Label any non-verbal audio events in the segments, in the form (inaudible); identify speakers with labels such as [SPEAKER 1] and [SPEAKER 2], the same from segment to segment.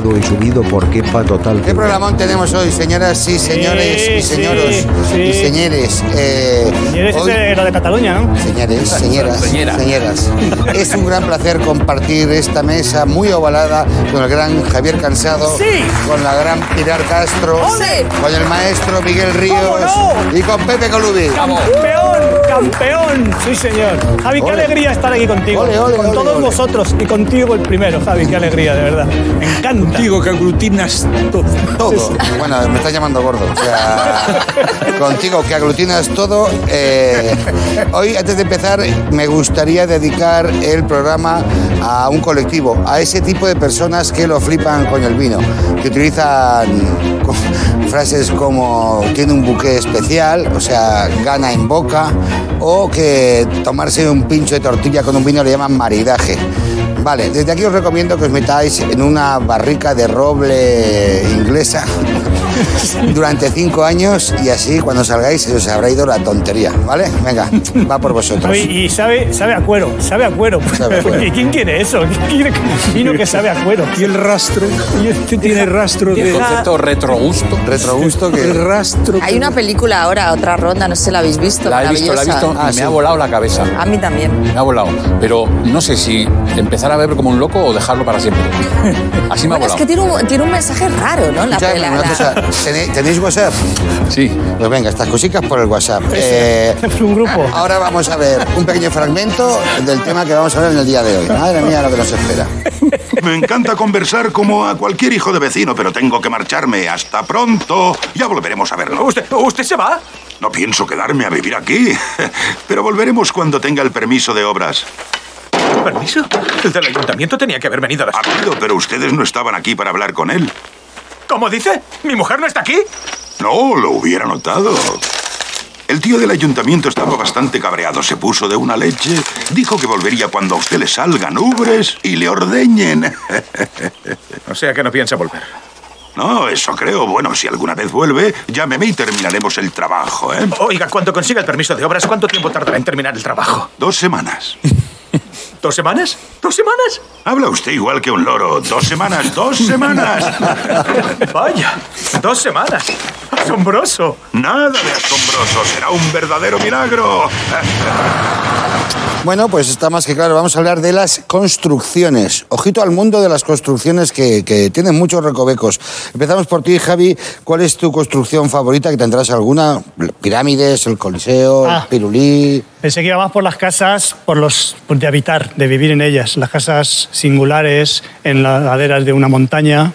[SPEAKER 1] grabado y subido por Kepa Total.
[SPEAKER 2] ¿Qué programón tenemos hoy, señoras y señores y
[SPEAKER 3] Sí, sí,
[SPEAKER 2] y señores? Eh,
[SPEAKER 3] Señores,
[SPEAKER 2] hoy-
[SPEAKER 3] era de Cataluña, ¿no?
[SPEAKER 2] Señores, señoras,
[SPEAKER 4] Señera.
[SPEAKER 2] señoras. Es un gran placer compartir esta mesa muy ovalada con el gran Javier Cansado,
[SPEAKER 3] Sí.
[SPEAKER 2] con la gran Pilar Castro,
[SPEAKER 3] ¡Ole!
[SPEAKER 2] con el maestro Miguel Ríos
[SPEAKER 3] no!
[SPEAKER 2] y con Pepe Colubi.
[SPEAKER 3] ¡Campeón! ¡Campeón! Sí, señor. Javi, qué
[SPEAKER 2] Ole.
[SPEAKER 3] alegría estar aquí contigo.
[SPEAKER 2] Ole, ole,
[SPEAKER 3] con
[SPEAKER 2] ole,
[SPEAKER 3] todos
[SPEAKER 2] ole.
[SPEAKER 3] vosotros y contigo el primero, Javi, qué alegría, de verdad. Me encanta.
[SPEAKER 4] Digo que aglutinas todo.
[SPEAKER 2] Todo. Bueno, me estás llamando gordo. O sea, (laughs) contigo que aglutinas todo. eh, hoy, antes de empezar, me gustaría dedicar el programa a un colectivo, a ese tipo de personas que lo flipan con el vino, que utilizan frases como tiene un buque especial, o sea, gana en boca, o que tomarse un pincho de tortilla con un vino le llaman maridaje. Vale, desde aquí os recomiendo que os metáis en una barrica de roble inglesa (laughs) (laughs) durante cinco años y así cuando salgáis se os habrá ido la tontería, ¿vale? Venga, va por vosotros.
[SPEAKER 3] Javi, y sabe, sabe a cuero, sabe a cuero.
[SPEAKER 2] Sabe a cuero.
[SPEAKER 3] ¿Y quién quiere eso? ¿Quién quiere vino que sabe a cuero?
[SPEAKER 4] Y el rastro. Y este tiene rastro de.
[SPEAKER 5] Concepto retrogusto.
[SPEAKER 2] Retrogusto
[SPEAKER 4] El
[SPEAKER 2] que...
[SPEAKER 4] rastro.
[SPEAKER 6] Hay una película ahora, otra ronda, no sé si la habéis visto.
[SPEAKER 5] La he visto, la he visto.
[SPEAKER 2] Ah,
[SPEAKER 5] me
[SPEAKER 2] sí.
[SPEAKER 5] ha volado la cabeza.
[SPEAKER 6] A mí también.
[SPEAKER 5] Me ha volado. Pero no sé si empezar a beber como un loco o dejarlo para siempre. Así me ha
[SPEAKER 6] Bueno, es
[SPEAKER 5] volado.
[SPEAKER 6] que tiene un, tiene un mensaje raro, ¿no? La,
[SPEAKER 2] cosa, ¿tenéis, tenéis WhatsApp?
[SPEAKER 5] Sí.
[SPEAKER 2] Pues venga, estas cositas por el WhatsApp. Eh,
[SPEAKER 3] Es (laughs) un grupo.
[SPEAKER 2] ahora vamos a ver un pequeño fragmento del tema que vamos a ver en el día de hoy. Madre mía, lo que nos espera. (laughs)
[SPEAKER 7] Me encanta conversar como a cualquier hijo de vecino, pero tengo que marcharme. Hasta pronto. Ya volveremos a vernos.
[SPEAKER 8] ¿Usted, ¿Usted se va?
[SPEAKER 7] No pienso quedarme a vivir aquí, (laughs) pero volveremos cuando tenga el permiso de obras.
[SPEAKER 8] ¿Permiso? El del ayuntamiento tenía que haber venido a las...
[SPEAKER 7] Rápido, pero ustedes no estaban aquí para hablar con él.
[SPEAKER 8] ¿Cómo dice? ¿Mi mujer no está aquí?
[SPEAKER 7] No, lo hubiera notado. El tío del ayuntamiento estaba bastante cabreado. Se puso de una leche. Dijo que volvería cuando a usted le salgan ubres y le ordeñen.
[SPEAKER 8] O sea que no piensa volver.
[SPEAKER 7] No, eso creo. Bueno, si alguna vez vuelve, llámeme y terminaremos el trabajo, ¿eh?
[SPEAKER 8] Oiga, cuando consiga el permiso de obras, ¿cuánto tiempo tardará en terminar el trabajo?
[SPEAKER 7] Dos semanas. (laughs)
[SPEAKER 8] ¿Dos semanas? ¿Dos semanas?
[SPEAKER 7] Habla usted igual que un loro. Dos semanas, dos semanas. (laughs)
[SPEAKER 8] Vaya, dos semanas. Asombroso.
[SPEAKER 7] Nada de asombroso. Será un verdadero milagro.
[SPEAKER 2] Bueno, pues está más que claro. Vamos a hablar de las construcciones. Ojito al mundo de las construcciones que, que tienen muchos recovecos. Empezamos por ti, Javi. ¿Cuál es tu construcción favorita? Que tendrás alguna. Pirámides, el Coliseo,
[SPEAKER 3] Ah.
[SPEAKER 2] el Pirulí.
[SPEAKER 3] Pensé que iba más por las casas, por los por de habitar, de vivir en ellas. Las casas singulares en las laderas de una montaña.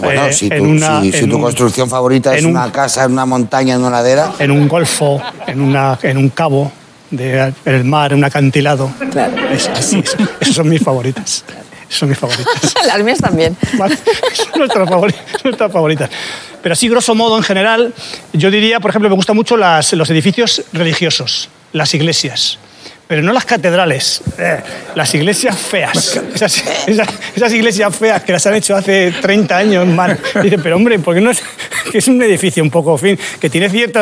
[SPEAKER 2] Bueno,
[SPEAKER 3] eh,
[SPEAKER 2] si, tu,
[SPEAKER 3] una-
[SPEAKER 2] si- si
[SPEAKER 3] en
[SPEAKER 2] tu
[SPEAKER 3] un-
[SPEAKER 2] construcción favorita es
[SPEAKER 3] un-
[SPEAKER 2] una casa en una montaña, en una ladera.
[SPEAKER 3] en un golfo, en, una, en un cabo, de, el mar, un acantilado. Es- así, es- esas son mis favoritas. Esas son mis favoritas. (laughs)
[SPEAKER 6] Las mías también.
[SPEAKER 3] ¿vale? (laughs) Son nuestras, favori- nuestras favoritas. Pero así, grosso modo, en general, yo diría, por ejemplo, me gustan mucho las- los edificios religiosos, las iglesias. Pero no las catedrales, eh, las iglesias feas. Esas, esas- esas iglesias feas que las han hecho hace 30 años mal. Dice, pero hombre, ¿por qué no es, que es un edificio un poco, fin, que tiene cierto,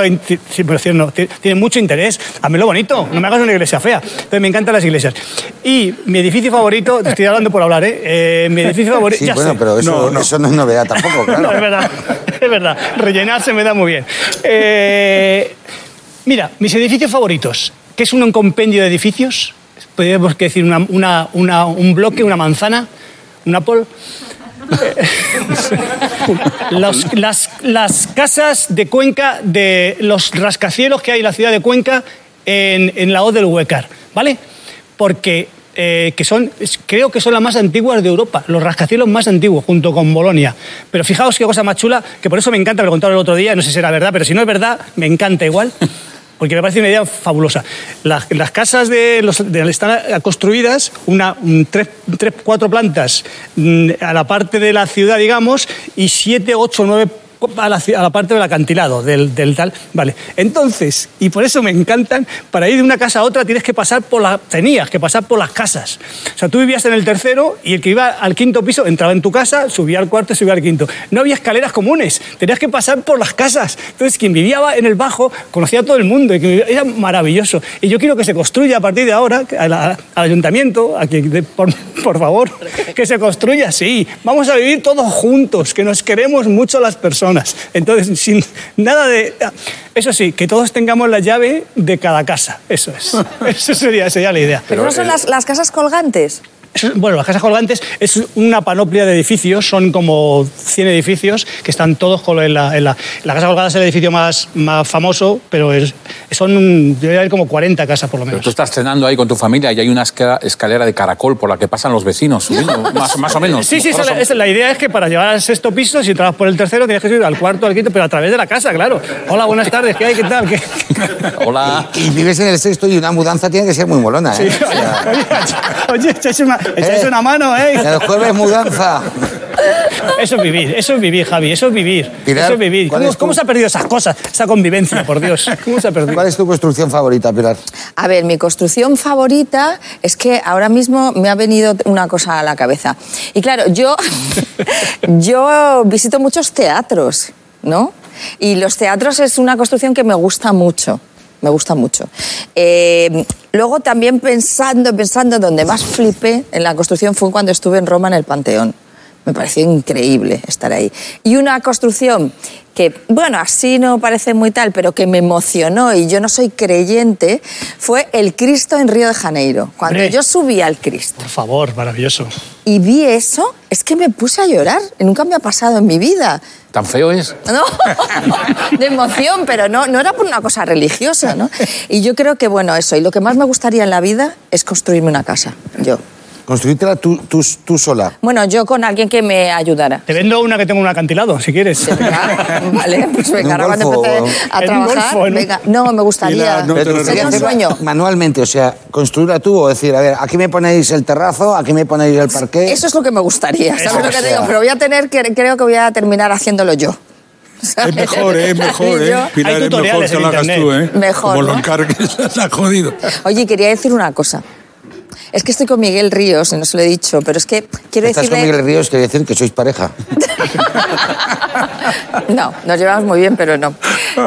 [SPEAKER 3] pero no, tiene, tiene mucho interés? Hazme lo bonito, no me hagas una iglesia fea. Entonces me encantan las iglesias. Y mi edificio favorito, te estoy hablando por hablar, ¿eh? Eh, mi edificio favorito...
[SPEAKER 2] Sí,
[SPEAKER 3] ya
[SPEAKER 2] bueno,
[SPEAKER 3] sé.
[SPEAKER 2] pero eso
[SPEAKER 3] No,
[SPEAKER 2] no,
[SPEAKER 3] no.
[SPEAKER 2] eso no es novedad tampoco, claro. (laughs)
[SPEAKER 3] No, es verdad, es verdad. Rellenar se me da muy bien. Eh, mira, mis edificios favoritos, es un compendio de edificios, podríamos decir una- una- una- un bloque, una manzana, un apple. (laughs) Los- las, las casas de Cuenca, de los rascacielos que hay en la ciudad de Cuenca en, en la O del Huecar, ¿vale? Porque eh, que son, creo que son las más antiguas de Europa, los rascacielos más antiguos, junto con Bolonia. Pero fijaos qué cosa más chula, que por eso me encanta, me lo contaron el otro día, no sé si será verdad, pero si no es verdad, me encanta igual. Porque me parece una idea fabulosa. Las, casas de los, están construidas, una, un tres, tres, cuatro plantas mm, a la parte de la ciudad, digamos, y siete, ocho, nueve a la, a la parte del acantilado, del, del tal. Vale. Entonces, y por eso me encantan, para ir de una casa a otra tienes que pasar por la. tenías que pasar por las casas. O sea, tú vivías en el tercero y el que iba al quinto piso entraba en tu casa, subía al cuarto y subía al quinto. No había escaleras comunes, tenías que pasar por las casas. Entonces, quien vivía en el bajo conocía a todo el mundo y que era maravilloso. Y yo quiero que se construya a partir de ahora, que a la- al ayuntamiento, a que, de- por, por favor, que se construya así. Vamos a vivir todos juntos, que nos queremos mucho las personas. Entonces, (laughs) sin nada de... Eso sí, que todos tengamos la llave de cada casa. Eso es. (laughs) Eso sería, sería la idea.
[SPEAKER 6] Pero no son las, las casas colgantes.
[SPEAKER 3] Bueno, las casas colgantes es una panoplia de edificios, son como 100 edificios que están todos en la, en la, la casa colgada es el edificio más, más famoso, pero es- son, debe haber como 40 casas por lo
[SPEAKER 5] Pero
[SPEAKER 3] menos.
[SPEAKER 5] tú estás cenando ahí con tu familia y hay una esca- escalera de caracol por la que pasan los vecinos (laughs) subiendo, más, más o menos.
[SPEAKER 3] Sí, sí, esa,
[SPEAKER 5] Grosso-
[SPEAKER 3] esa- la idea es que para llegar al sexto piso, si entrabas por el tercero, tenías que subir al cuarto, al quinto, pero a través de la casa, claro. Hola, buenas tardes, ¿qué hay? ¿Qué tal? ¿Qué- (laughs)
[SPEAKER 5] Hola.
[SPEAKER 2] Y vives en el sexto y una mudanza tiene que ser muy molona, ¿eh?
[SPEAKER 3] Sí,
[SPEAKER 2] O sea, (laughs)
[SPEAKER 3] oye, oye, una, (laughs) echáis
[SPEAKER 2] Eh.
[SPEAKER 3] una mano, ¿eh?
[SPEAKER 2] el jueves mudanza.
[SPEAKER 3] Eso es vivir, eso es vivir, Javi, eso es vivir.
[SPEAKER 2] Pilar,
[SPEAKER 3] eso es vivir.
[SPEAKER 2] ¿cuál
[SPEAKER 3] ¿Cómo,
[SPEAKER 2] es tu-
[SPEAKER 3] cómo se ha perdido esas cosas, esa convivencia, por Dios? ¿Cómo se ha perdido?
[SPEAKER 2] ¿Cuál es tu construcción favorita, Pilar?
[SPEAKER 6] A ver, mi construcción favorita es que ahora mismo me ha venido una cosa a la cabeza. Y claro, yo, (laughs) yo visito muchos teatros, ¿no? Y los teatros es una construcción que me gusta mucho. Me gusta mucho. Eh, luego también pensando, pensando, donde más flipé en la construcción fue cuando estuve en Roma en el Panteón. Me pareció increíble estar ahí. Y una construcción que, bueno, así no parece muy tal, pero que me emocionó y yo no soy creyente, fue el Cristo en Río de Janeiro. Cuando
[SPEAKER 3] Hombre.
[SPEAKER 6] yo subí al Cristo
[SPEAKER 3] Por favor, maravilloso.
[SPEAKER 6] y vi eso, es que me puse a llorar. Nunca me ha pasado en mi vida.
[SPEAKER 5] ¿Tan feo es?
[SPEAKER 6] No, (laughs) de emoción, pero no, no era por una cosa religiosa, ¿no? Y yo creo que, bueno, eso, y lo que más me gustaría en la vida es construirme una casa, yo.
[SPEAKER 2] Construírtela tú, tú, tú sola.
[SPEAKER 6] Bueno, yo con alguien que me ayudara.
[SPEAKER 3] Te vendo una que tengo un acantilado, si quieres. (laughs)
[SPEAKER 6] Vale, pues venga, ahora cuando empecé a trabajar,
[SPEAKER 3] golfo, ¿no?
[SPEAKER 6] venga, no, me gustaría.
[SPEAKER 4] No
[SPEAKER 2] Pero
[SPEAKER 4] lo
[SPEAKER 6] Sería un sueño.
[SPEAKER 2] manualmente, o sea, construirla tú o decir, a ver, aquí me ponéis el terrazo, aquí me ponéis el parqué.
[SPEAKER 6] Eso es lo que me gustaría, ¿sabes
[SPEAKER 3] Eso,
[SPEAKER 6] lo que
[SPEAKER 2] o
[SPEAKER 6] te digo?
[SPEAKER 2] sea.
[SPEAKER 6] Pero voy a tener que, creo que voy a terminar haciéndolo yo.
[SPEAKER 4] Es mejor, ¿eh? Es mejor, ¿eh? Pilar,
[SPEAKER 3] Hay
[SPEAKER 4] es mejor
[SPEAKER 3] tutoriales
[SPEAKER 4] que
[SPEAKER 3] en
[SPEAKER 4] lo hagas tú, ¿eh?
[SPEAKER 6] Mejor,
[SPEAKER 4] Como lo
[SPEAKER 6] ¿no?
[SPEAKER 4] encargues, (laughs) se ha jodido.
[SPEAKER 6] Oye, quería decir una cosa. Es que estoy con Miguel Ríos, y no se lo he dicho, pero es que quiero
[SPEAKER 2] Estás
[SPEAKER 6] decirle...
[SPEAKER 2] con Miguel Ríos, quiere decir que sois pareja. (laughs)
[SPEAKER 6] No, nos llevamos muy bien, pero no.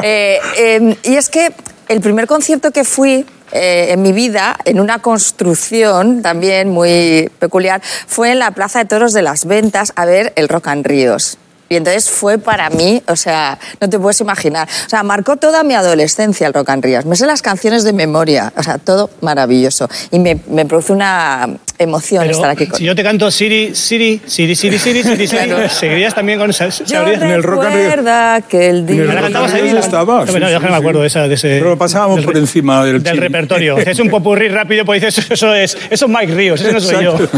[SPEAKER 6] Eh, eh, y es que el primer concierto que fui eh, en mi vida, en una construcción también muy peculiar, fue en la Plaza de Toros de las Ventas a ver el Rock and Ríos. Y entonces fue para mí, o sea, no te puedes imaginar. O sea, marcó toda mi adolescencia el Rock and Ríos. Me sé las canciones de memoria, o sea, todo maravilloso. Y me, me produce una emoción
[SPEAKER 3] Pero
[SPEAKER 6] estar aquí con
[SPEAKER 3] si yo te canto Siri, Siri, Siri, Siri, Siri, Siri, Siri,
[SPEAKER 6] Claro. (laughs)
[SPEAKER 3] seguirías también con esa.
[SPEAKER 6] Yo
[SPEAKER 3] sabrías-
[SPEAKER 4] en el Rock and
[SPEAKER 6] recuerda que el día...
[SPEAKER 3] ¿La cantabas ahí? No,
[SPEAKER 4] sí,
[SPEAKER 3] no, yo
[SPEAKER 4] sí,
[SPEAKER 3] no me
[SPEAKER 4] sí.
[SPEAKER 3] acuerdo de, esa, de ese.
[SPEAKER 4] Pero lo pasábamos
[SPEAKER 3] del
[SPEAKER 4] por encima del
[SPEAKER 3] Del repertorio. Es un popurrí rápido, pues dices, eso es, eso es Mike Ríos, ese no soy yo. (laughs)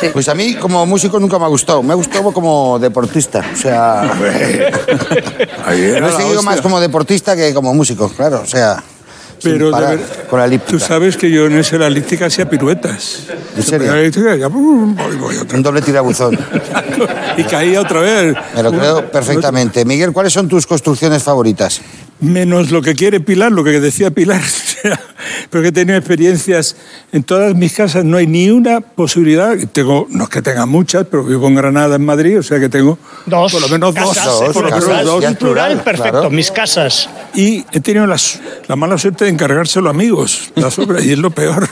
[SPEAKER 6] Sí.
[SPEAKER 2] Pues a mí como músico nunca me ha gustado, me ha gustado como deportista, o sea, (laughs) lo he seguido más como deportista que como músico, claro, o sea,
[SPEAKER 4] Pero de
[SPEAKER 2] parar,
[SPEAKER 4] ver-
[SPEAKER 2] con la elíptica.
[SPEAKER 4] Tú sabes que yo en esa la elíptica hacía piruetas.
[SPEAKER 2] ¿En serio?
[SPEAKER 4] La ya,
[SPEAKER 2] Un doble tirabuzón, (laughs)
[SPEAKER 4] Y caía otra vez.
[SPEAKER 2] me lo creo perfectamente. Miguel, ¿cuáles son tus construcciones favoritas?
[SPEAKER 4] Menos lo que quiere Pilar, lo que decía Pilar. (laughs) Pero que he tenido experiencias en todas mis casas, no hay ni una posibilidad. Tengo, no es que tenga muchas, pero vivo en Granada, en Madrid, o sea que tengo
[SPEAKER 3] Dos.
[SPEAKER 4] por lo menos dos.
[SPEAKER 3] casas,
[SPEAKER 2] Dos,
[SPEAKER 4] por lo menos
[SPEAKER 2] casas,
[SPEAKER 4] dos.
[SPEAKER 3] En plural, perfecto.
[SPEAKER 2] claro.
[SPEAKER 3] Mis casas.
[SPEAKER 4] Y he tenido la, la mala suerte de encargárselo a amigos, las obras, y es lo peor.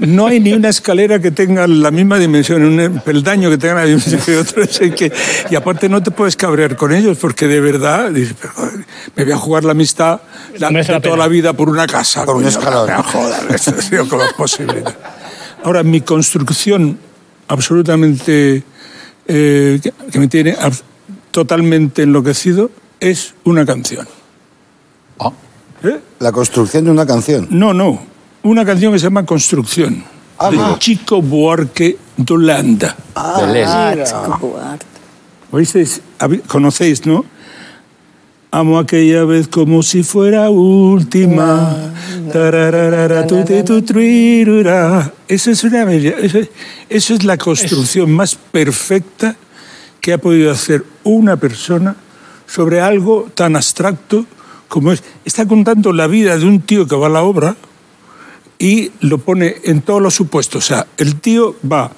[SPEAKER 4] No hay ni una escalera que tenga la misma dimensión, un peldaño que tenga la dimensión que otro. que- y aparte no te puedes cabrear con ellos, porque de verdad dices, "Pero, joder, me voy a jugar la amistad la, de
[SPEAKER 3] la
[SPEAKER 4] toda
[SPEAKER 3] pena.
[SPEAKER 4] la vida por una casa.
[SPEAKER 2] Por un
[SPEAKER 4] coño,
[SPEAKER 2] escalón.
[SPEAKER 4] no, Joder, esto posible. Ahora, mi construcción absolutamente eh, que- me tiene totalmente enloquecido es una canción.
[SPEAKER 5] Ah,
[SPEAKER 4] ¿Eh?
[SPEAKER 2] La construcción de una canción.
[SPEAKER 4] No, no. Una canción que se llama Construcción.
[SPEAKER 2] Ah,
[SPEAKER 4] de
[SPEAKER 2] mira.
[SPEAKER 4] Chico Buarque de Holanda.
[SPEAKER 6] Ah, Chico Buarque.
[SPEAKER 4] ¿Conocéis, no? Amo aquella vez como si fuera última. Trirura. Eso es una eso es la construcción más perfecta que ha podido hacer una persona sobre algo tan abstracto como es. Está contando la vida de un tío que va a la obra y lo pone en todos los supuestos. O sea, el tío va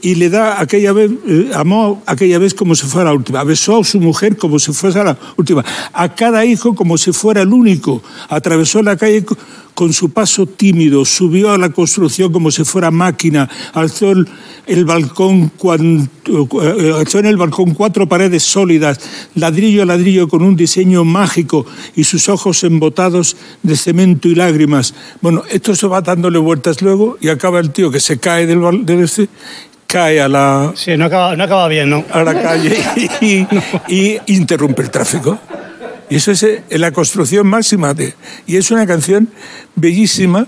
[SPEAKER 4] y le da aquella vez, eh, amó aquella vez como si fuera la última, besó a su mujer como si fuera la última, a cada hijo como si fuera el único, atravesó la calle con su paso tímido, subió a la construcción como si fuera máquina, alzó el, el balcón, cuan- eh, alzó en el balcón cuatro paredes sólidas, ladrillo a ladrillo con un diseño mágico y sus ojos embotados de cemento y lágrimas. Bueno, esto se va dándole vueltas luego y acaba el tío que se cae del, del este, cae a la,
[SPEAKER 3] Sí, no acaba, no acaba bien, ¿no?
[SPEAKER 4] a la calle y, y interrumpe el tráfico. Y eso es eh, la construcción máxima de... Y es una canción bellísima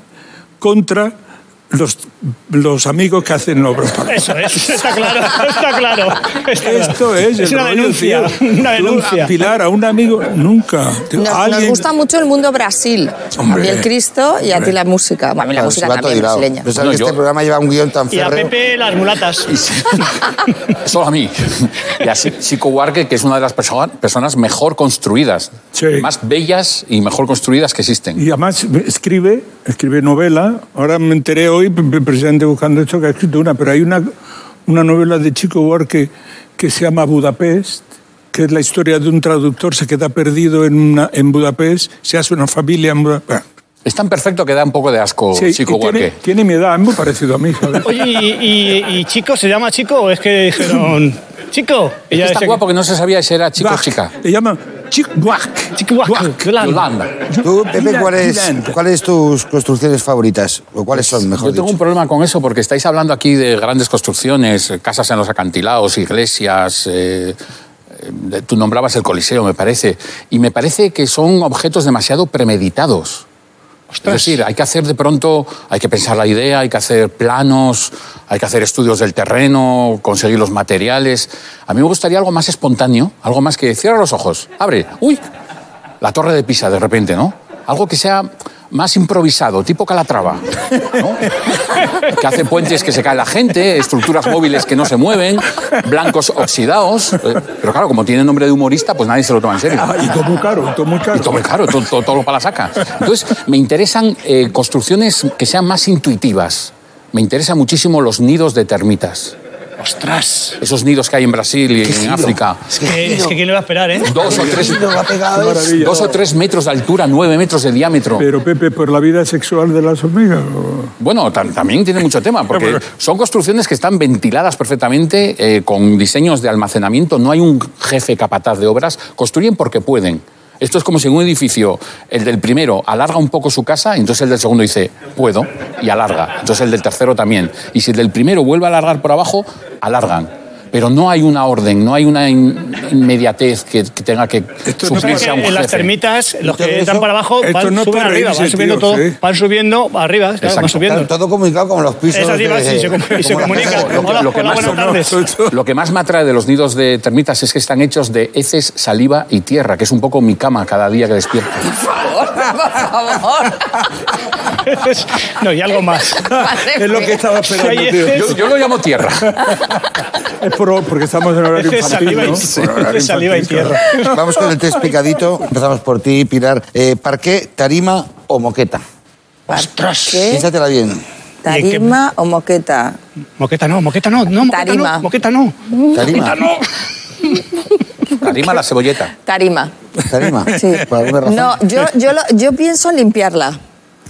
[SPEAKER 4] contra los, los amigos que hacen obras para (laughs)
[SPEAKER 3] Eso es, está claro, está claro. está claro.
[SPEAKER 4] Esto es, el
[SPEAKER 3] una
[SPEAKER 4] rollo,
[SPEAKER 3] denuncia, una
[SPEAKER 4] Tú,
[SPEAKER 3] denuncia.
[SPEAKER 4] Apilar a un amigo, nunca. Tío,
[SPEAKER 6] Nos, nos
[SPEAKER 4] alguien-
[SPEAKER 6] gusta mucho el mundo Brasil.
[SPEAKER 4] Hombre.
[SPEAKER 6] a mí el Cristo y a ti la música. Bueno, a mí la
[SPEAKER 2] Claro,
[SPEAKER 6] música también
[SPEAKER 2] todo hilado.
[SPEAKER 6] brasileña.
[SPEAKER 2] Pero sabes
[SPEAKER 5] No,
[SPEAKER 2] que
[SPEAKER 5] yo-
[SPEAKER 2] este programa lleva un guion tan
[SPEAKER 3] Y a
[SPEAKER 2] férreo.
[SPEAKER 3] Pepe las mulatas. (laughs)
[SPEAKER 5] Solo a mí. Y a Chico Huarque, que es una de las perso- personas mejor construidas,
[SPEAKER 4] Sí.
[SPEAKER 5] más bellas y mejor construidas que existen.
[SPEAKER 4] Y además escribe, escribe novela. Ahora me enteré hoy, p- precisamente buscando esto, que ha escrito una, pero hay una, una novela de Chico Buarque que se llama Budapest, que es la historia de un traductor, se queda perdido en, una- en Budapest, se hace una familia en Budapest.
[SPEAKER 5] Es tan perfecto que da un poco de asco
[SPEAKER 4] Sí,
[SPEAKER 5] Chico
[SPEAKER 4] tiene, tiene mi edad, es muy parecido a mí, ¿sabes?
[SPEAKER 3] Oye, ¿y, y- y Chico se llama Chico o es que dijeron Chico? Y
[SPEAKER 5] Es que está guapo que no se sabía si era chico o chica.
[SPEAKER 4] Le llaman
[SPEAKER 3] Chico Guac, Yolanda.
[SPEAKER 2] Tú, Pepe, ¿cuáles
[SPEAKER 4] Gilante.
[SPEAKER 2] ¿cuáles tus construcciones favoritas? ¿O cuáles son, mejor
[SPEAKER 5] Yo tengo
[SPEAKER 2] dicho?
[SPEAKER 5] un problema con eso porque estáis hablando aquí de grandes construcciones, eh, casas en los acantilados, iglesias. eh, eh, tú nombrabas el Coliseo, me parece. Y me parece que son objetos demasiado premeditados. Es decir, hay que hacer de pronto, hay que pensar la idea, hay que hacer planos, hay que hacer estudios del terreno, conseguir los materiales. A mí me gustaría algo más espontáneo, algo más que cierra los ojos, abre, uy, la torre de Pisa de repente, ¿no? Algo que sea más improvisado, tipo Calatrava, ¿no? que hace puentes que se cae la gente, estructuras móviles que no se mueven, blancos oxidados. eh, Pero claro, como tiene nombre de humorista, pues nadie se lo toma en serio.
[SPEAKER 4] Ah, y todo muy caro, todo muy caro.
[SPEAKER 5] Y todo muy caro, todo, todo, todo lo para la saca. Entonces, me interesan eh, construcciones que sean más intuitivas. Me interesan muchísimo los nidos de termitas.
[SPEAKER 3] ¡Ostras!
[SPEAKER 5] Esos nidos que hay en Brasil y en África.
[SPEAKER 3] Es que, es que quién le va a esperar, ¿eh?
[SPEAKER 5] Dos o, tres,
[SPEAKER 4] Maravilla.
[SPEAKER 5] dos o tres metros de altura, nueve metros de diámetro.
[SPEAKER 4] Pero Pepe, por la vida sexual de las hormigas. o-
[SPEAKER 5] Bueno, tam- también tiene mucho tema, (laughs) porque son construcciones que están ventiladas perfectamente, eh, con diseños de almacenamiento. No hay un jefe capataz de obras. Construyen porque pueden. Esto es como si en un edificio, el del primero alarga un poco su casa, entonces el del segundo dice, puedo, y alarga. Entonces el del tercero también. Y si el del primero vuelve a alargar por abajo, alargan. Pero no hay una orden, no hay una in- inmediatez que, que tenga que
[SPEAKER 4] Esto no
[SPEAKER 5] suplirse a un
[SPEAKER 3] en las
[SPEAKER 5] jefe.
[SPEAKER 3] termitas, los que
[SPEAKER 2] eso-
[SPEAKER 3] para abajo van,
[SPEAKER 4] no
[SPEAKER 3] suben arriba, van subiendo
[SPEAKER 4] tío,
[SPEAKER 3] todo,
[SPEAKER 4] sí.
[SPEAKER 3] van subiendo arriba, claro, van subiendo.
[SPEAKER 2] Todo comunicado como los pisos.
[SPEAKER 3] Es arriba,
[SPEAKER 2] de-
[SPEAKER 3] sí, se se comunica.
[SPEAKER 5] Lo que más me atrae de los nidos de termitas es que están hechos de heces, saliva y tierra, que es un poco mi cama cada día que despierto.
[SPEAKER 6] Por favor. (laughs)
[SPEAKER 3] no, y algo más.
[SPEAKER 4] Es lo que estaba esperando, tío.
[SPEAKER 5] Yo, yo lo llamo tierra.
[SPEAKER 4] Es por- porque estamos en horario infantil,
[SPEAKER 3] saliva y-
[SPEAKER 4] ¿no? Por horario
[SPEAKER 3] ese saliva y
[SPEAKER 4] infantil,
[SPEAKER 3] tierra.
[SPEAKER 2] Vamos con el test picadito. Empezamos por ti, Pilar. Eh, ¿Parqué, tarima o moqueta?
[SPEAKER 3] ¡Ostras!
[SPEAKER 6] ¿Qué?
[SPEAKER 2] Piénsatela bien.
[SPEAKER 6] ¿Tarima o moqueta?
[SPEAKER 3] Moqueta no, moqueta no, no, moqueta
[SPEAKER 6] Tarima.
[SPEAKER 3] no, moqueta no.
[SPEAKER 2] Tarima. (laughs)
[SPEAKER 5] Arrima la cebolleta.
[SPEAKER 6] Tarima.
[SPEAKER 2] Tarima.
[SPEAKER 6] Sí.
[SPEAKER 2] ¿Por alguna razón?
[SPEAKER 6] No, yo, yo, lo- yo pienso limpiarla.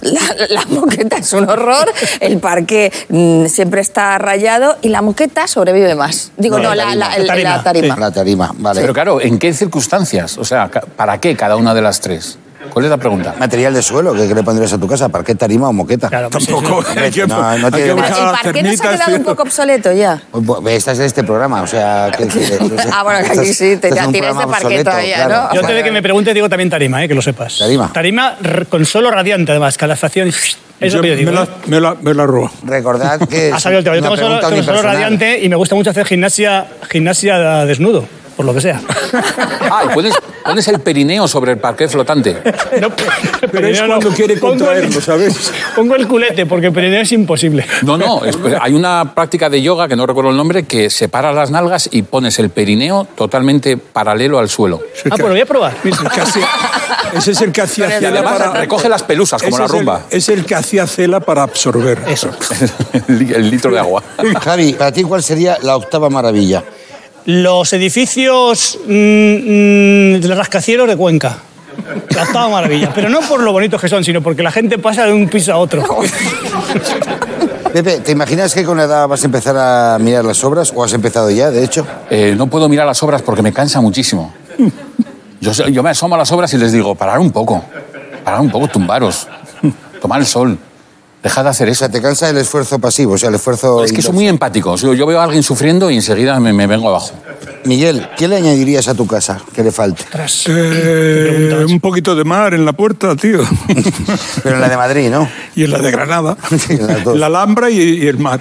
[SPEAKER 6] La, la moqueta es un horror, el parque mm, siempre está rayado y la moqueta sobrevive más. Digo, no,
[SPEAKER 2] No, la
[SPEAKER 6] la, la-
[SPEAKER 2] tarima.
[SPEAKER 3] La tarima,
[SPEAKER 6] tarima.
[SPEAKER 2] La tarima, vale.
[SPEAKER 5] Pero claro, ¿en qué circunstancias? O sea, ¿para qué cada una de las tres? ¿Cuál es la pregunta?
[SPEAKER 2] Material de suelo, ¿qué, qué le pondrías a tu casa? ¿Parqué, tarima o moqueta?
[SPEAKER 3] Claro, pues
[SPEAKER 4] Tampoco. que-
[SPEAKER 2] no, no tiene-
[SPEAKER 6] el
[SPEAKER 4] las
[SPEAKER 6] parque no se ha quedado un poco obsoleto ya.
[SPEAKER 2] Pues, Estás en este programa, o sea... que- (laughs) que-
[SPEAKER 6] Ah, bueno, que aquí sí, te- tienes de
[SPEAKER 2] obsoleto,
[SPEAKER 6] todavía,
[SPEAKER 2] claro.
[SPEAKER 6] ¿no?
[SPEAKER 3] Yo antes de que me pregunte digo también tarima, eh, que lo sepas.
[SPEAKER 2] Tarima.
[SPEAKER 3] Tarima con suelo radiante además, calefacción. Eso es
[SPEAKER 4] Yo
[SPEAKER 3] lo que yo digo.
[SPEAKER 4] me, la,
[SPEAKER 3] ¿eh?
[SPEAKER 4] me, la, me la robo.
[SPEAKER 2] Recordad que...
[SPEAKER 3] Ha
[SPEAKER 2] es
[SPEAKER 3] salido el tema. Yo tengo suelo
[SPEAKER 2] unipersonal.
[SPEAKER 3] radiante y me gusta mucho hacer gimnasia, gimnasia desnudo. Por lo que sea.
[SPEAKER 5] Ah, y pones, pones el perineo sobre el parqué flotante.
[SPEAKER 3] No,
[SPEAKER 4] Pero es cuando quiere
[SPEAKER 3] Pongo el-
[SPEAKER 4] contraerlo, ¿sabes?
[SPEAKER 3] Pongo el culete, porque perineo es imposible.
[SPEAKER 5] No, no, es- hay una práctica de yoga, que no recuerdo el nombre, que separa las nalgas y pones el perineo totalmente paralelo al suelo.
[SPEAKER 3] Ah, pues lo voy a probar.
[SPEAKER 4] Casi- ese es el que hacía
[SPEAKER 5] Y
[SPEAKER 4] Cela
[SPEAKER 5] además
[SPEAKER 4] para...
[SPEAKER 5] recoge las pelusas, como la
[SPEAKER 4] es el-
[SPEAKER 5] rumba.
[SPEAKER 4] Es el, que hacía Cela para absorber.
[SPEAKER 3] Eso. (laughs)
[SPEAKER 5] el litro de agua.
[SPEAKER 2] Javi, para ti, ¿cuál sería la octava maravilla?
[SPEAKER 3] Los edificios mm, mm, de rascacielos de Cuenca. La octava maravilla. Pero no por lo bonitos que son, sino porque la gente pasa de un piso a otro. (laughs)
[SPEAKER 2] Pepe, ¿te imaginas que con la edad vas a empezar a mirar las obras? ¿O has empezado ya, de hecho?
[SPEAKER 5] Eh, no puedo mirar las obras porque me cansa muchísimo. Yo, yo me asomo a las obras y les digo, parar un poco, parar un poco, tumbaros, tomar el sol, dejad de hacer
[SPEAKER 2] O
[SPEAKER 5] eso.
[SPEAKER 2] sea, te cansa el esfuerzo pasivo, o sea, el esfuerzo...
[SPEAKER 5] Es que soy muy empático. O sea, Yo veo a alguien sufriendo y enseguida me, me vengo abajo.
[SPEAKER 2] Miguel, ¿qué le añadirías a tu casa que le falte?
[SPEAKER 4] Eh, un poquito de mar en la puerta, tío. (laughs)
[SPEAKER 2] Pero en la de Madrid, ¿no?
[SPEAKER 4] y en la de Granada. (laughs)
[SPEAKER 2] Sí, en las dos.
[SPEAKER 4] la Alhambra y, y el mar.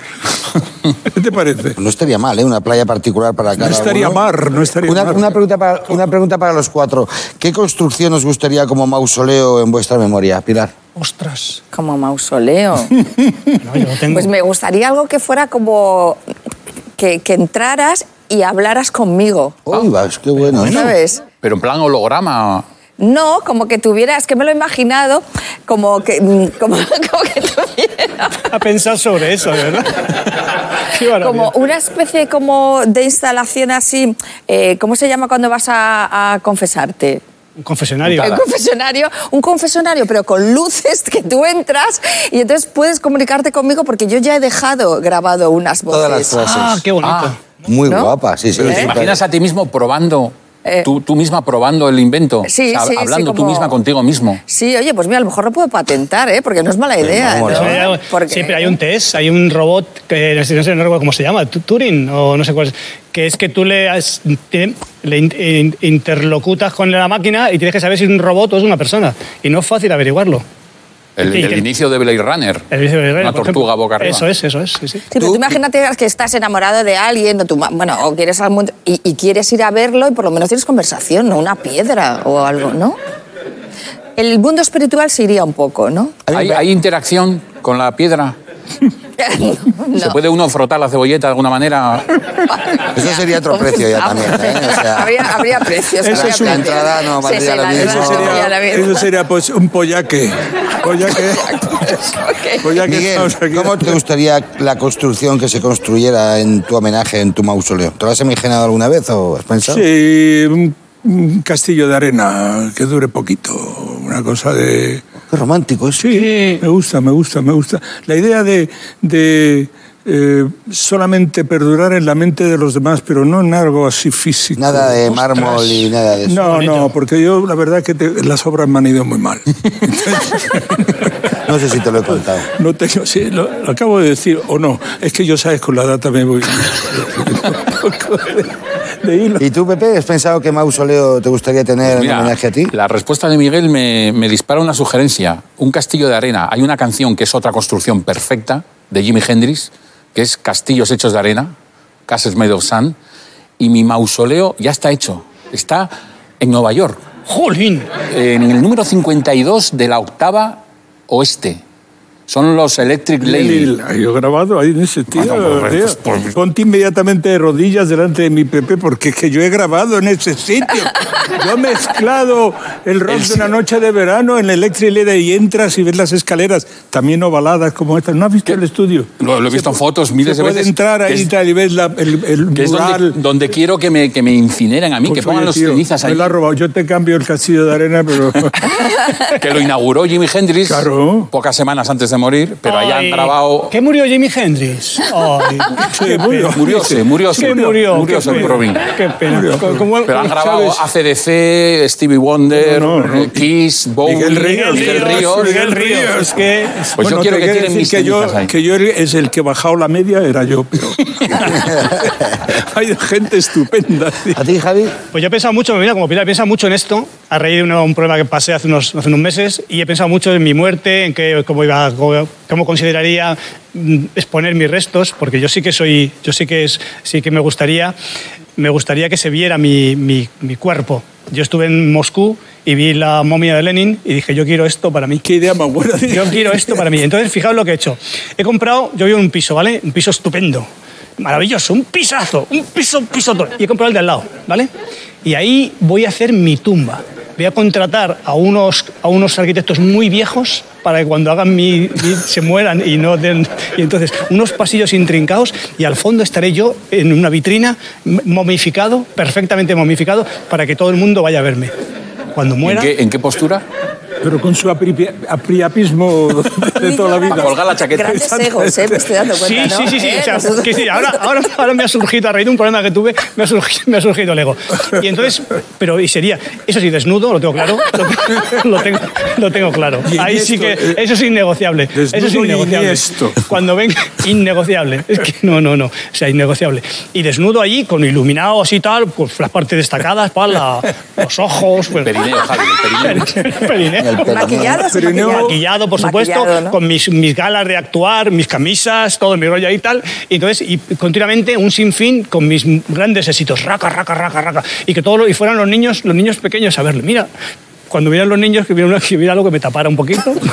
[SPEAKER 4] (laughs) ¿Qué te parece?
[SPEAKER 2] No estaría mal, ¿eh? Una playa particular para cada
[SPEAKER 4] No estaría
[SPEAKER 2] uno.
[SPEAKER 4] mar, no estaría
[SPEAKER 2] Una,
[SPEAKER 4] mar.
[SPEAKER 2] una pregunta para, una pregunta para los cuatro. ¿Qué construcción os gustaría como mausoleo en vuestra memoria, Pilar?
[SPEAKER 3] Ostras.
[SPEAKER 6] Como mausoleo. (laughs)
[SPEAKER 3] No, yo no tengo.
[SPEAKER 6] Pues me gustaría algo que fuera como que, que entraras y hablaras conmigo.
[SPEAKER 2] Uy, vas, qué bueno. ¿eh?
[SPEAKER 6] ¿Sabes?
[SPEAKER 5] Pero en plan holograma.
[SPEAKER 6] No, como que tuviera, es que me lo he imaginado, como que, mm, como, (laughs) como que tuviera
[SPEAKER 3] A pensar sobre eso, verdad. (laughs)
[SPEAKER 6] Como una especie como de instalación así, eh, ¿cómo se llama cuando vas a, a confesarte?
[SPEAKER 3] Un confesionario.
[SPEAKER 6] Un confesionario, un confesionario, pero con luces que tú entras y entonces puedes comunicarte conmigo porque yo ya he dejado grabado unas voces.
[SPEAKER 2] Todas las frases.
[SPEAKER 3] Ah, qué bonito.
[SPEAKER 5] Ah.
[SPEAKER 2] Muy
[SPEAKER 6] ¿No?
[SPEAKER 2] guapa, sí, sí.
[SPEAKER 5] Pero
[SPEAKER 2] sí,
[SPEAKER 5] ¿Te imaginas a ti mismo probando,
[SPEAKER 6] Eh.
[SPEAKER 5] tú, tú misma probando el invento?
[SPEAKER 6] Sí,
[SPEAKER 5] O sea,
[SPEAKER 6] sí, sí,
[SPEAKER 5] Hablando tú misma contigo mismo.
[SPEAKER 6] Sí, oye, pues mira, a lo mejor lo puedo patentar, ¿eh? porque no es mala idea.
[SPEAKER 2] vamos,
[SPEAKER 6] ¿no?
[SPEAKER 3] Hay-
[SPEAKER 6] Porque-
[SPEAKER 3] Siempre hay un test, hay un robot que no sé, no no recuerdo cómo se llama, Tu- Turing o no sé cuál es, que es que tú le, has- le in- in- interlocutas con la máquina y tienes que saber si es un robot o es una persona. Y no es fácil averiguarlo.
[SPEAKER 5] El,
[SPEAKER 3] Sí,
[SPEAKER 5] el
[SPEAKER 3] que-
[SPEAKER 5] inicio de Blade Runner.
[SPEAKER 3] El vice-
[SPEAKER 5] Una
[SPEAKER 3] por
[SPEAKER 5] tortuga
[SPEAKER 3] ejemplo.
[SPEAKER 5] boca arriba.
[SPEAKER 3] Eso es, eso es. Sí, sí.
[SPEAKER 6] Sí, pero tú imagínate que estás enamorado de alguien o, tu ma- bueno, o quieres al mundo- y, y quieres ir a verlo y por lo menos tienes conversación, no una piedra o algo, ¿no? El mundo espiritual se iría un poco, ¿no?
[SPEAKER 5] ¿Hay, hay interacción con la piedra? (laughs) (laughs)
[SPEAKER 6] No.
[SPEAKER 5] ¿Se puede uno frotar la cebolleta de alguna manera? (laughs)
[SPEAKER 2] Eso sería otro precio ya también, ¿eh? O sea-
[SPEAKER 6] habría, habría precios.
[SPEAKER 4] Eso es
[SPEAKER 2] La entrada no
[SPEAKER 6] Sí,
[SPEAKER 2] valdría
[SPEAKER 6] sí,
[SPEAKER 2] lo
[SPEAKER 6] la
[SPEAKER 2] mismo.
[SPEAKER 4] Eso sería, eso sería pues un pollaque. Pollaque. Pollaque (laughs)
[SPEAKER 2] Miguel. ¿cómo te gustaría la construcción que se construyera en tu homenaje, en tu mausoleo? ¿Te lo has imaginado alguna vez o has pensado?
[SPEAKER 4] Sí, un, un castillo de arena que dure poquito. Una cosa de...
[SPEAKER 2] Qué romántico eso.
[SPEAKER 4] Sí, me gusta, me gusta, me gusta. La idea de, de eh, solamente perdurar en la mente de los demás, pero no en algo así físico.
[SPEAKER 2] Nada de mármol y nada de eso.
[SPEAKER 4] No, no, porque yo la verdad que te- las obras me han ido muy mal. (laughs)
[SPEAKER 2] No sé si te lo he contado.
[SPEAKER 4] No tengo, sí, lo, lo acabo de decir o no. Es que yo sabes con la data me voy. (laughs) de, hilo.
[SPEAKER 2] ¿Y tú, Pepe, has pensado qué mausoleo te gustaría tener en
[SPEAKER 5] Mira,
[SPEAKER 2] homenaje a ti?
[SPEAKER 5] La respuesta de Miguel me, me dispara una sugerencia. Un castillo de arena. Hay una canción que es otra construcción perfecta de Jimi Hendrix, que es Castillos hechos de arena, Castles Made of Sand, y mi mausoleo ya está hecho. Está en Nueva York,
[SPEAKER 3] ¡Jolín!
[SPEAKER 5] en el número 52 de la octava oeste. Son los Electric Lady.
[SPEAKER 4] Yo grabado ahí en ese tío.
[SPEAKER 5] Bueno, pues, pues, pues.
[SPEAKER 4] Ponte inmediatamente de rodillas delante de mi Pepe porque es que yo he grabado en ese sitio. Yo he mezclado el rock de una noche de verano en el Electric Lady y entras y ves las escaleras también ovaladas como estas. ¿No has visto el estudio?
[SPEAKER 5] Lo, lo he visto en fotos miles
[SPEAKER 4] Se
[SPEAKER 5] de veces.
[SPEAKER 4] entrar
[SPEAKER 5] que
[SPEAKER 4] ahí y
[SPEAKER 5] es-
[SPEAKER 4] tal y ves la- el, el
[SPEAKER 5] que es donde,
[SPEAKER 4] mural.
[SPEAKER 5] donde quiero que me, que me incineren a mí,
[SPEAKER 4] Pues,
[SPEAKER 5] que pongan
[SPEAKER 4] tío,
[SPEAKER 5] cenizas
[SPEAKER 4] Me
[SPEAKER 5] ahí.
[SPEAKER 4] lo ha robado. Yo te cambio el castillo de arena, pero... (laughs)
[SPEAKER 5] que lo inauguró Jimi Hendrix
[SPEAKER 4] Claro.
[SPEAKER 5] pocas semanas antes de morir, pero ahí han grabado.
[SPEAKER 3] ¿Qué murió Jimi Hendrix? Ay, (laughs)
[SPEAKER 4] Sí,
[SPEAKER 3] qué
[SPEAKER 4] murió.
[SPEAKER 5] Murióse, murióse.
[SPEAKER 3] ¿Qué murió?
[SPEAKER 5] Murióse
[SPEAKER 3] Qué
[SPEAKER 5] el
[SPEAKER 3] pena.
[SPEAKER 5] Robin.
[SPEAKER 3] Qué pena. Co- como-
[SPEAKER 5] Pero han grabado
[SPEAKER 4] ¿sabes?
[SPEAKER 5] ACDC, Stevie Wonder,
[SPEAKER 4] No, no, no.
[SPEAKER 5] eh, Kiss, Bowie,
[SPEAKER 4] Miguel Ríos,
[SPEAKER 5] Miguel
[SPEAKER 3] Miguel
[SPEAKER 5] Ríos.
[SPEAKER 3] Ríos, Miguel Ríos. Es que...
[SPEAKER 5] Pues yo quiero que mis
[SPEAKER 4] que yo,
[SPEAKER 5] cenizas ahí.
[SPEAKER 4] que yo es el que he bajado la media, era yo, pero... (laughs) Hay gente estupenda.
[SPEAKER 2] ¿A ti, Javi?
[SPEAKER 3] Pues yo he pensado mucho, mira, como Pilar piensa mucho en esto, a raíz de una- un problema que pasé hace unos, hace unos meses y he pensado mucho en mi muerte, en qué, cómo, iba, cómo, cómo consideraría mm, exponer mis restos, porque yo sí que soy, yo sí que, es, sí que me gustaría, me gustaría que se viera mi, mi- mi cuerpo. Yo estuve en Moscú y vi la momia de Lenin y dije, yo quiero esto para mí.
[SPEAKER 4] Qué idea más buena.
[SPEAKER 3] Yo quiero esto para mí. Entonces, fijaos lo que he hecho. He comprado, yo vivo en un piso, ¿vale? Un piso estupendo, maravilloso, un pisazo, un piso, un piso. Y he comprado el de al lado, ¿vale? Y ahí voy a hacer mi tumba. Voy a contratar a unos, a unos arquitectos muy viejos para que cuando hagan mi, mi- se mueran y no den... Y entonces, unos pasillos intrincados y al fondo estaré yo en una vitrina momificado, perfectamente momificado, para que todo el mundo vaya a verme. Cuando
[SPEAKER 5] ¿En
[SPEAKER 3] muera...
[SPEAKER 5] qué, en qué postura?
[SPEAKER 4] Pero con su apriapismo de toda la vida.
[SPEAKER 5] A colgar la chaqueta.
[SPEAKER 6] Grandes egos, ¿eh? Me estoy dando
[SPEAKER 3] Sí,
[SPEAKER 6] cuenta, ¿no?
[SPEAKER 3] sí, sí, sí.
[SPEAKER 6] ¿Eh?
[SPEAKER 3] O sea,
[SPEAKER 6] Nosotros-
[SPEAKER 3] que sí, ahora, ahora, ahora me ha surgido, a raíz de un problema que tuve, me ha surgido, me ha surgido el ego. Y entonces, pero y sería, eso sí, desnudo, lo tengo claro, lo, lo tengo, lo tengo claro. Ahí sí que,
[SPEAKER 4] esto, eh,
[SPEAKER 3] eso es innegociable. Eso es
[SPEAKER 4] desnudo y
[SPEAKER 3] innegociable.
[SPEAKER 4] inesto.
[SPEAKER 3] Cuando venga, innegociable. Es que no, no, no, o sea, innegociable. Y desnudo allí, con iluminados y tal, pues las partes destacadas, para la- los ojos, pues,
[SPEAKER 5] Perineo, Javi, el perineo. (laughs)
[SPEAKER 6] Maquillado,
[SPEAKER 4] Pero no-
[SPEAKER 6] maquillar.
[SPEAKER 3] maquillado, por supuesto,
[SPEAKER 6] Maquillado, ¿no?
[SPEAKER 3] con mis, mis galas de actuar, mis camisas, todo mi rollo ahí y tal. Y entonces, y continuamente un sinfín con mis grandes éxitos, raca, raca, raca, raca. Y que todo lo- y fueran los niños, los niños pequeños a verle. Mira, cuando vieran los niños, que (laughs) hubiera, una- que algo que me tapara un poquito. (laughs)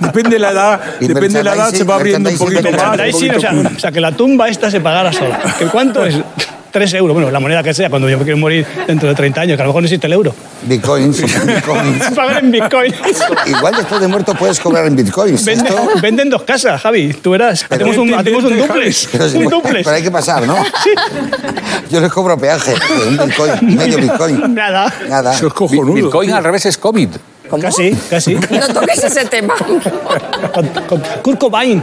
[SPEAKER 4] Depende de la edad,
[SPEAKER 2] Y
[SPEAKER 4] depende de la edad, se va abriendo un poquito más.
[SPEAKER 3] o, sea, o sea, que la tumba esta se pagara sola. ¿Que ¿Cuánto es? Tres euros, bueno, la moneda que sea, cuando yo me quiero morir dentro de 30 años, que a lo mejor no existe el euro.
[SPEAKER 2] Bitcoins, (laughs) bitcoins.
[SPEAKER 3] Pagar en Bitcoin.
[SPEAKER 2] Igual después de muerto puedes cobrar en bitcoins.
[SPEAKER 3] Venden,
[SPEAKER 2] Esto-
[SPEAKER 3] venden dos casas, Javi. Tú verás. Hacemos un, hacemos un duplex.
[SPEAKER 2] pero, se
[SPEAKER 3] Un
[SPEAKER 2] puede-
[SPEAKER 3] duplex.
[SPEAKER 2] pero hay que pasar, ¿no? Yo les cobro peaje. Un bitcoin, (laughs) medio bitcoin.
[SPEAKER 3] Nada.
[SPEAKER 2] Nada.
[SPEAKER 4] Eso es cojonudo.
[SPEAKER 5] Bitcoin al revés es COVID.
[SPEAKER 6] ¿Cómo?
[SPEAKER 3] Casi, casi. (laughs)
[SPEAKER 6] No toques ese tema.
[SPEAKER 3] Con, con Kurt Cobain.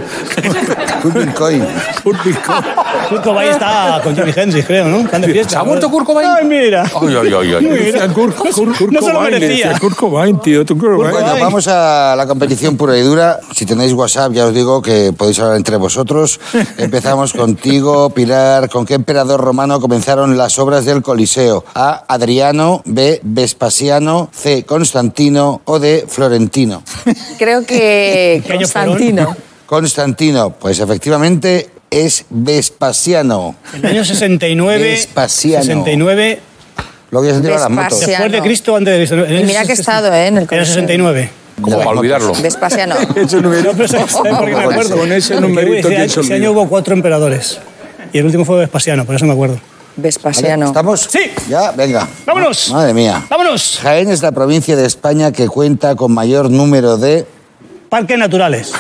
[SPEAKER 2] Un bitcoin.
[SPEAKER 4] Un Bitcoin.
[SPEAKER 3] Kurt Cobain está con Jimi Hendrix, creo, ¿no? Están de fiesta.
[SPEAKER 5] ¿Se ha muerto Kurt Cobain?
[SPEAKER 3] Ay, mira.
[SPEAKER 5] Ay, ay, ay, ay.
[SPEAKER 4] Decía Kurt- Kurt- Kurt
[SPEAKER 3] No se lo merecía.
[SPEAKER 4] decía Kurt Cobain, tío. tú Kurt Cobain.
[SPEAKER 2] Bueno, vamos a la competición pura y dura. Si tenéis WhatsApp, ya os digo que podéis hablar entre vosotros. Empezamos (laughs) contigo, Pilar. ¿Con qué emperador romano comenzaron las obras del Coliseo? A. Adriano. B. Vespasiano. C. Constantino. O D. Florentino.
[SPEAKER 6] Creo que. (laughs) Constantino.
[SPEAKER 2] Constantino, pues efectivamente es Vespasiano.
[SPEAKER 3] En el año 69.
[SPEAKER 2] Vespasiano.
[SPEAKER 3] 69.
[SPEAKER 2] Lo voy a sentir a las motos.
[SPEAKER 6] Vespasiano.
[SPEAKER 3] Después de Cristo, antes de Cristo. En
[SPEAKER 6] Y mira que he
[SPEAKER 3] 60
[SPEAKER 6] estado, ¿eh? En el
[SPEAKER 3] En el
[SPEAKER 6] Coliseo.
[SPEAKER 3] 69.
[SPEAKER 5] Como para olvidarlo.
[SPEAKER 6] Vespasiano. (laughs)
[SPEAKER 4] Ese numerito.
[SPEAKER 3] No, (laughs) pero ¿sabes por qué me acuerdo?
[SPEAKER 4] Con ese
[SPEAKER 3] Porque
[SPEAKER 4] numerito,
[SPEAKER 3] ese,
[SPEAKER 4] ¿quién se
[SPEAKER 3] año hubo cuatro emperadores. Y el último fue Vespasiano, por eso me acuerdo.
[SPEAKER 6] Vespasiano.
[SPEAKER 2] ¿Estamos?
[SPEAKER 3] Sí.
[SPEAKER 2] Ya, venga.
[SPEAKER 3] ¡Vámonos!
[SPEAKER 2] Madre mía.
[SPEAKER 3] ¡Vámonos!
[SPEAKER 2] Jaén es la provincia de España que cuenta con mayor número de
[SPEAKER 3] Parques naturales.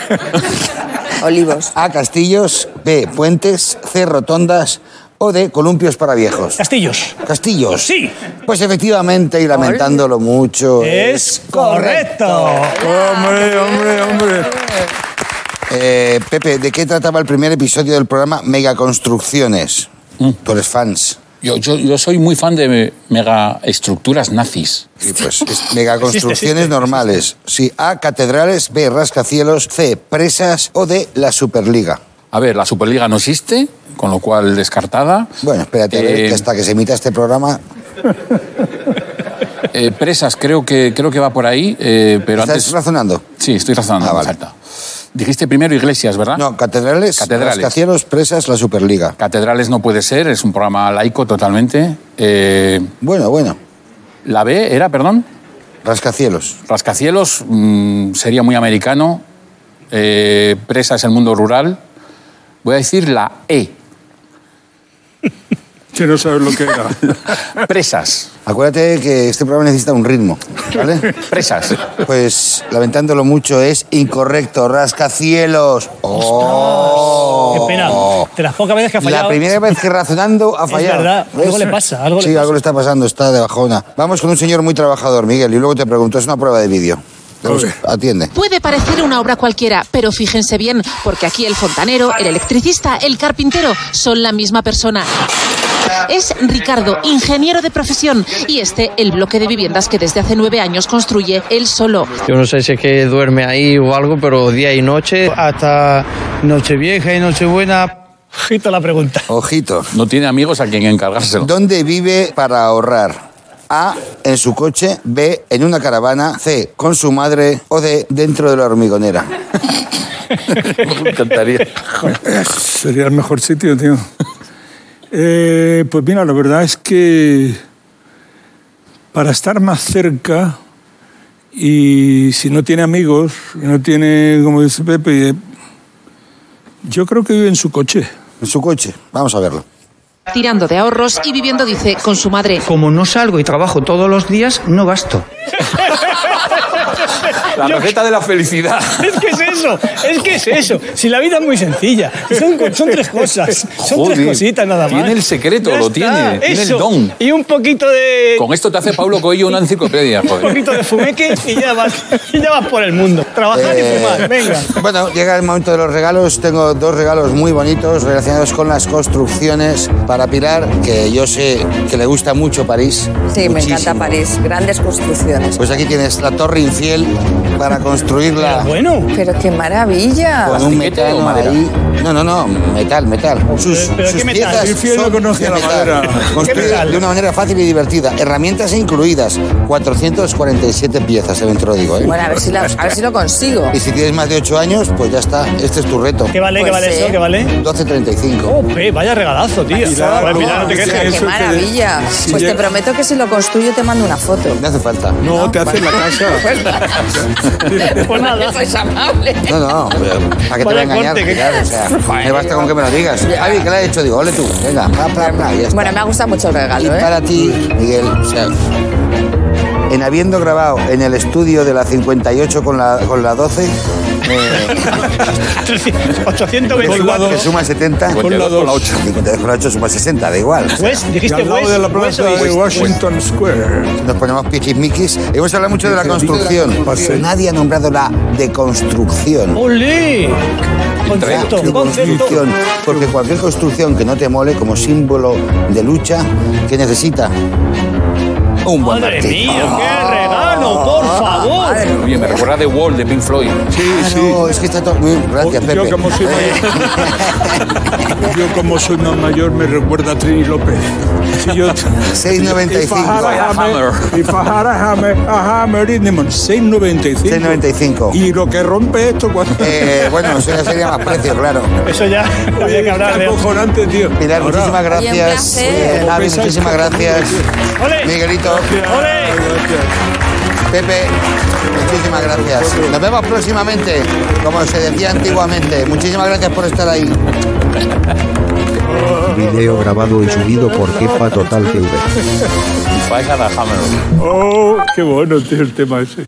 [SPEAKER 3] (laughs)
[SPEAKER 6] Olivos.
[SPEAKER 2] A. Castillos, B. Puentes, C. Rotondas o D. Columpios para viejos.
[SPEAKER 3] Castillos.
[SPEAKER 2] Castillos.
[SPEAKER 3] Sí.
[SPEAKER 2] Pues efectivamente, y lamentándolo mucho.
[SPEAKER 3] Es correcto.
[SPEAKER 4] Hombre, hombre, hombre.
[SPEAKER 2] Eh, Pepe, ¿de qué trataba el primer episodio del programa Megaconstrucciones? Tú eres fans.
[SPEAKER 5] Yo, yo, yo soy muy fan de megaestructuras nazis.
[SPEAKER 2] Y pues es megaconstrucciones (laughs) normales. Sí, A. Catedrales, B. Rascacielos, C. Presas o D. La Superliga.
[SPEAKER 5] A ver, la Superliga no existe, con lo cual descartada.
[SPEAKER 2] Bueno, espérate a ver,
[SPEAKER 5] Eh,
[SPEAKER 2] que hasta que se emita este programa. (laughs)
[SPEAKER 5] eh, presas, creo que, creo que va por ahí, eh, pero
[SPEAKER 2] ¿Estás
[SPEAKER 5] antes...
[SPEAKER 2] razonando?
[SPEAKER 5] Sí, estoy razonando,
[SPEAKER 2] Ah, vale.
[SPEAKER 5] falta. Dijiste primero iglesias, ¿verdad?
[SPEAKER 2] No, catedrales,
[SPEAKER 5] Catedrales.
[SPEAKER 2] rascacielos, presas, la Superliga.
[SPEAKER 5] Catedrales no puede ser, es un programa laico totalmente. Eh,
[SPEAKER 2] Bueno, bueno,
[SPEAKER 5] la B era, perdón,
[SPEAKER 2] rascacielos.
[SPEAKER 5] rascacielos, mm, sería muy americano. Eh, presas, el mundo rural. Voy a decir la E, (laughs)
[SPEAKER 4] Que no sabes lo que era. (laughs)
[SPEAKER 5] presas.
[SPEAKER 2] Acuérdate que este programa necesita un ritmo, ¿vale?
[SPEAKER 5] Presas.
[SPEAKER 2] Pues lamentándolo mucho es incorrecto, rascacielos. ¡Oh!
[SPEAKER 3] Qué pena. De las pocas veces que ha fallado.
[SPEAKER 2] La primera vez que razonando ha
[SPEAKER 3] Es
[SPEAKER 2] fallado.
[SPEAKER 3] verdad, algo le pasa, algo le
[SPEAKER 2] sí,
[SPEAKER 3] pasa.
[SPEAKER 2] algo le está pasando, está de bajona. Vamos con un señor muy trabajador, Miguel, y luego te pregunto, es una prueba de vídeo. Atiende.
[SPEAKER 9] Puede parecer una obra cualquiera, pero fíjense bien, porque aquí el fontanero, el electricista, el carpintero son la misma persona. Es Ricardo, ingeniero de profesión, y este el bloque de viviendas que desde hace nueve años construye él solo.
[SPEAKER 10] Yo no sé si es que duerme ahí o algo, pero día y noche. Hasta Nochevieja y Nochebuena.
[SPEAKER 3] Ojito la pregunta.
[SPEAKER 2] Ojito.
[SPEAKER 5] No tiene amigos a quien encargárselo.
[SPEAKER 2] ¿Dónde vive para ahorrar? A, en su coche, B, en una caravana, C, con su madre o D, dentro de la hormigonera. (laughs)
[SPEAKER 5] Me encantaría.
[SPEAKER 4] Sería el mejor sitio, tío. Eh, pues mira, la verdad es que para estar más cerca y si no tiene amigos, y no tiene, como dice Pepe, yo creo que vive en su coche.
[SPEAKER 2] En su coche, vamos a verlo.
[SPEAKER 9] Tirando de ahorros y viviendo, dice, con su madre.
[SPEAKER 10] Como no salgo y trabajo todos los días, no gasto. (laughs) (laughs)
[SPEAKER 5] La receta de la felicidad. (laughs)
[SPEAKER 3] Es que es eso, es que es eso. Si la vida es muy sencilla, son, son tres cosas, son
[SPEAKER 5] Joder,
[SPEAKER 3] tres cositas nada más.
[SPEAKER 5] tiene el secreto,
[SPEAKER 3] Ya
[SPEAKER 5] lo
[SPEAKER 3] está,
[SPEAKER 5] tiene, tiene el don.
[SPEAKER 3] Y un poquito de
[SPEAKER 5] Con esto te hace Pablo Coelho una enciclopedia, (laughs)
[SPEAKER 3] un
[SPEAKER 5] joder.
[SPEAKER 3] poquito de fumeque y ya vas, y ya vas por el mundo. Trabajar y
[SPEAKER 2] Eh,
[SPEAKER 3] fumar, venga.
[SPEAKER 2] Bueno, llega el momento de los regalos. Tengo dos regalos muy bonitos relacionados con las construcciones para Pilar, que yo sé que le gusta mucho París.
[SPEAKER 6] Sí, me
[SPEAKER 2] Muchísimo.
[SPEAKER 6] encanta París. Grandes construcciones.
[SPEAKER 2] Pues aquí tienes la Torre Para construirla
[SPEAKER 3] Bueno,
[SPEAKER 6] Pero qué maravilla.
[SPEAKER 2] con un
[SPEAKER 5] ¿Plastiquete o
[SPEAKER 2] metano
[SPEAKER 5] madera?
[SPEAKER 2] ahí. No, no, no, metal, metal. Sus,
[SPEAKER 3] pero
[SPEAKER 2] sus
[SPEAKER 3] ¿qué metal?
[SPEAKER 2] piezas
[SPEAKER 4] Infiel no conoce
[SPEAKER 2] de
[SPEAKER 4] la
[SPEAKER 2] metal.
[SPEAKER 4] madera.
[SPEAKER 2] Construidas
[SPEAKER 3] metal?
[SPEAKER 2] de una manera fácil y divertida. Herramientas incluidas. 447 piezas, dentro digo. ¿eh?
[SPEAKER 6] Bueno, a ver si, la- a ver si lo consigo.
[SPEAKER 2] Y si tienes más de 8 años, pues ya está. Este es tu reto.
[SPEAKER 3] ¿qué vale, qué
[SPEAKER 6] Pues
[SPEAKER 3] vale
[SPEAKER 6] sí.
[SPEAKER 3] eso? ¿Qué vale?
[SPEAKER 2] 12.35.
[SPEAKER 3] Oh, pe, vaya regalazo, tío.
[SPEAKER 4] Pilar,
[SPEAKER 3] Bueno, Pilar, no te quejes.
[SPEAKER 6] Qué
[SPEAKER 4] eso que-
[SPEAKER 6] maravilla.
[SPEAKER 4] si
[SPEAKER 6] Pues te
[SPEAKER 4] llega-
[SPEAKER 6] prometo que si lo construyo te mando una foto.
[SPEAKER 2] No hace falta.
[SPEAKER 4] No, te hace la casa. (laughs) (laughs)
[SPEAKER 3] Pues nada.
[SPEAKER 6] Sois amable.
[SPEAKER 2] No, no, ¿para qué te voy a engañar?
[SPEAKER 3] corte, que-
[SPEAKER 2] Pilar? O sea, (laughs) me basta con que me lo digas. Javi, ¿qué le ha hecho? Digo, ole tú, venga, bla, bla, y.
[SPEAKER 6] Bueno, me ha gustado mucho el
[SPEAKER 2] Y
[SPEAKER 6] regalo, ¿eh?
[SPEAKER 2] para ti, Miguel, o sea, en habiendo grabado en el estudio de la 58 con la, con la 12, eh,
[SPEAKER 3] 824.
[SPEAKER 2] que suma 70,
[SPEAKER 4] Con la 2.
[SPEAKER 2] 52 con la 8 suma 60, da igual.
[SPEAKER 3] West,
[SPEAKER 4] Y
[SPEAKER 3] dijiste
[SPEAKER 4] al lado
[SPEAKER 3] West.
[SPEAKER 4] de la plaza
[SPEAKER 3] East?
[SPEAKER 4] de Washington Square.
[SPEAKER 2] Nos ponemos piquismiquis. Hemos hablado mucho de la construcción. Nadie ha nombrado la deconstrucción.
[SPEAKER 3] ¡Olé! Concepto, concepto.
[SPEAKER 2] Construcción, porque cualquier construcción que no te mole como símbolo de lucha, ¿qué necesita? Un buen
[SPEAKER 3] Madre mía, qué regalo, por favor.
[SPEAKER 5] Oye, me recuerda The Wall de Pink Floyd.
[SPEAKER 4] Sí,
[SPEAKER 2] Ah,
[SPEAKER 4] sí.
[SPEAKER 2] no, es que está todo muy... Gracias, Pepe.
[SPEAKER 4] Yo como soy (laughs) mayor, yo como soy más mayor me recuerda a Trini López. Si yo,
[SPEAKER 2] 6.95.
[SPEAKER 4] If I had a hammer, if I had a hammer, a hammer in the morning, 6.95.
[SPEAKER 2] 6.95.
[SPEAKER 4] Y lo que rompe esto cuando...
[SPEAKER 2] Eh, bueno, eso ya sería más precio, claro.
[SPEAKER 3] Eso ya había que hablar de...
[SPEAKER 4] acojonante, tío.
[SPEAKER 2] Pilar,
[SPEAKER 4] Ahora,
[SPEAKER 2] muchísimas gracias.
[SPEAKER 4] Pesa
[SPEAKER 2] muchísimas gracias. Miguelito,
[SPEAKER 3] ¡Ole!
[SPEAKER 4] Gracias.
[SPEAKER 2] Pepe, muchísimas gracias. Nos vemos próximamente, como se decía antiguamente. Muchísimas gracias por estar ahí. (laughs)
[SPEAKER 1] Video grabado y subido por Kepa Total TV.
[SPEAKER 5] Hammer.
[SPEAKER 4] Oh, qué bueno, tío, el tema ese.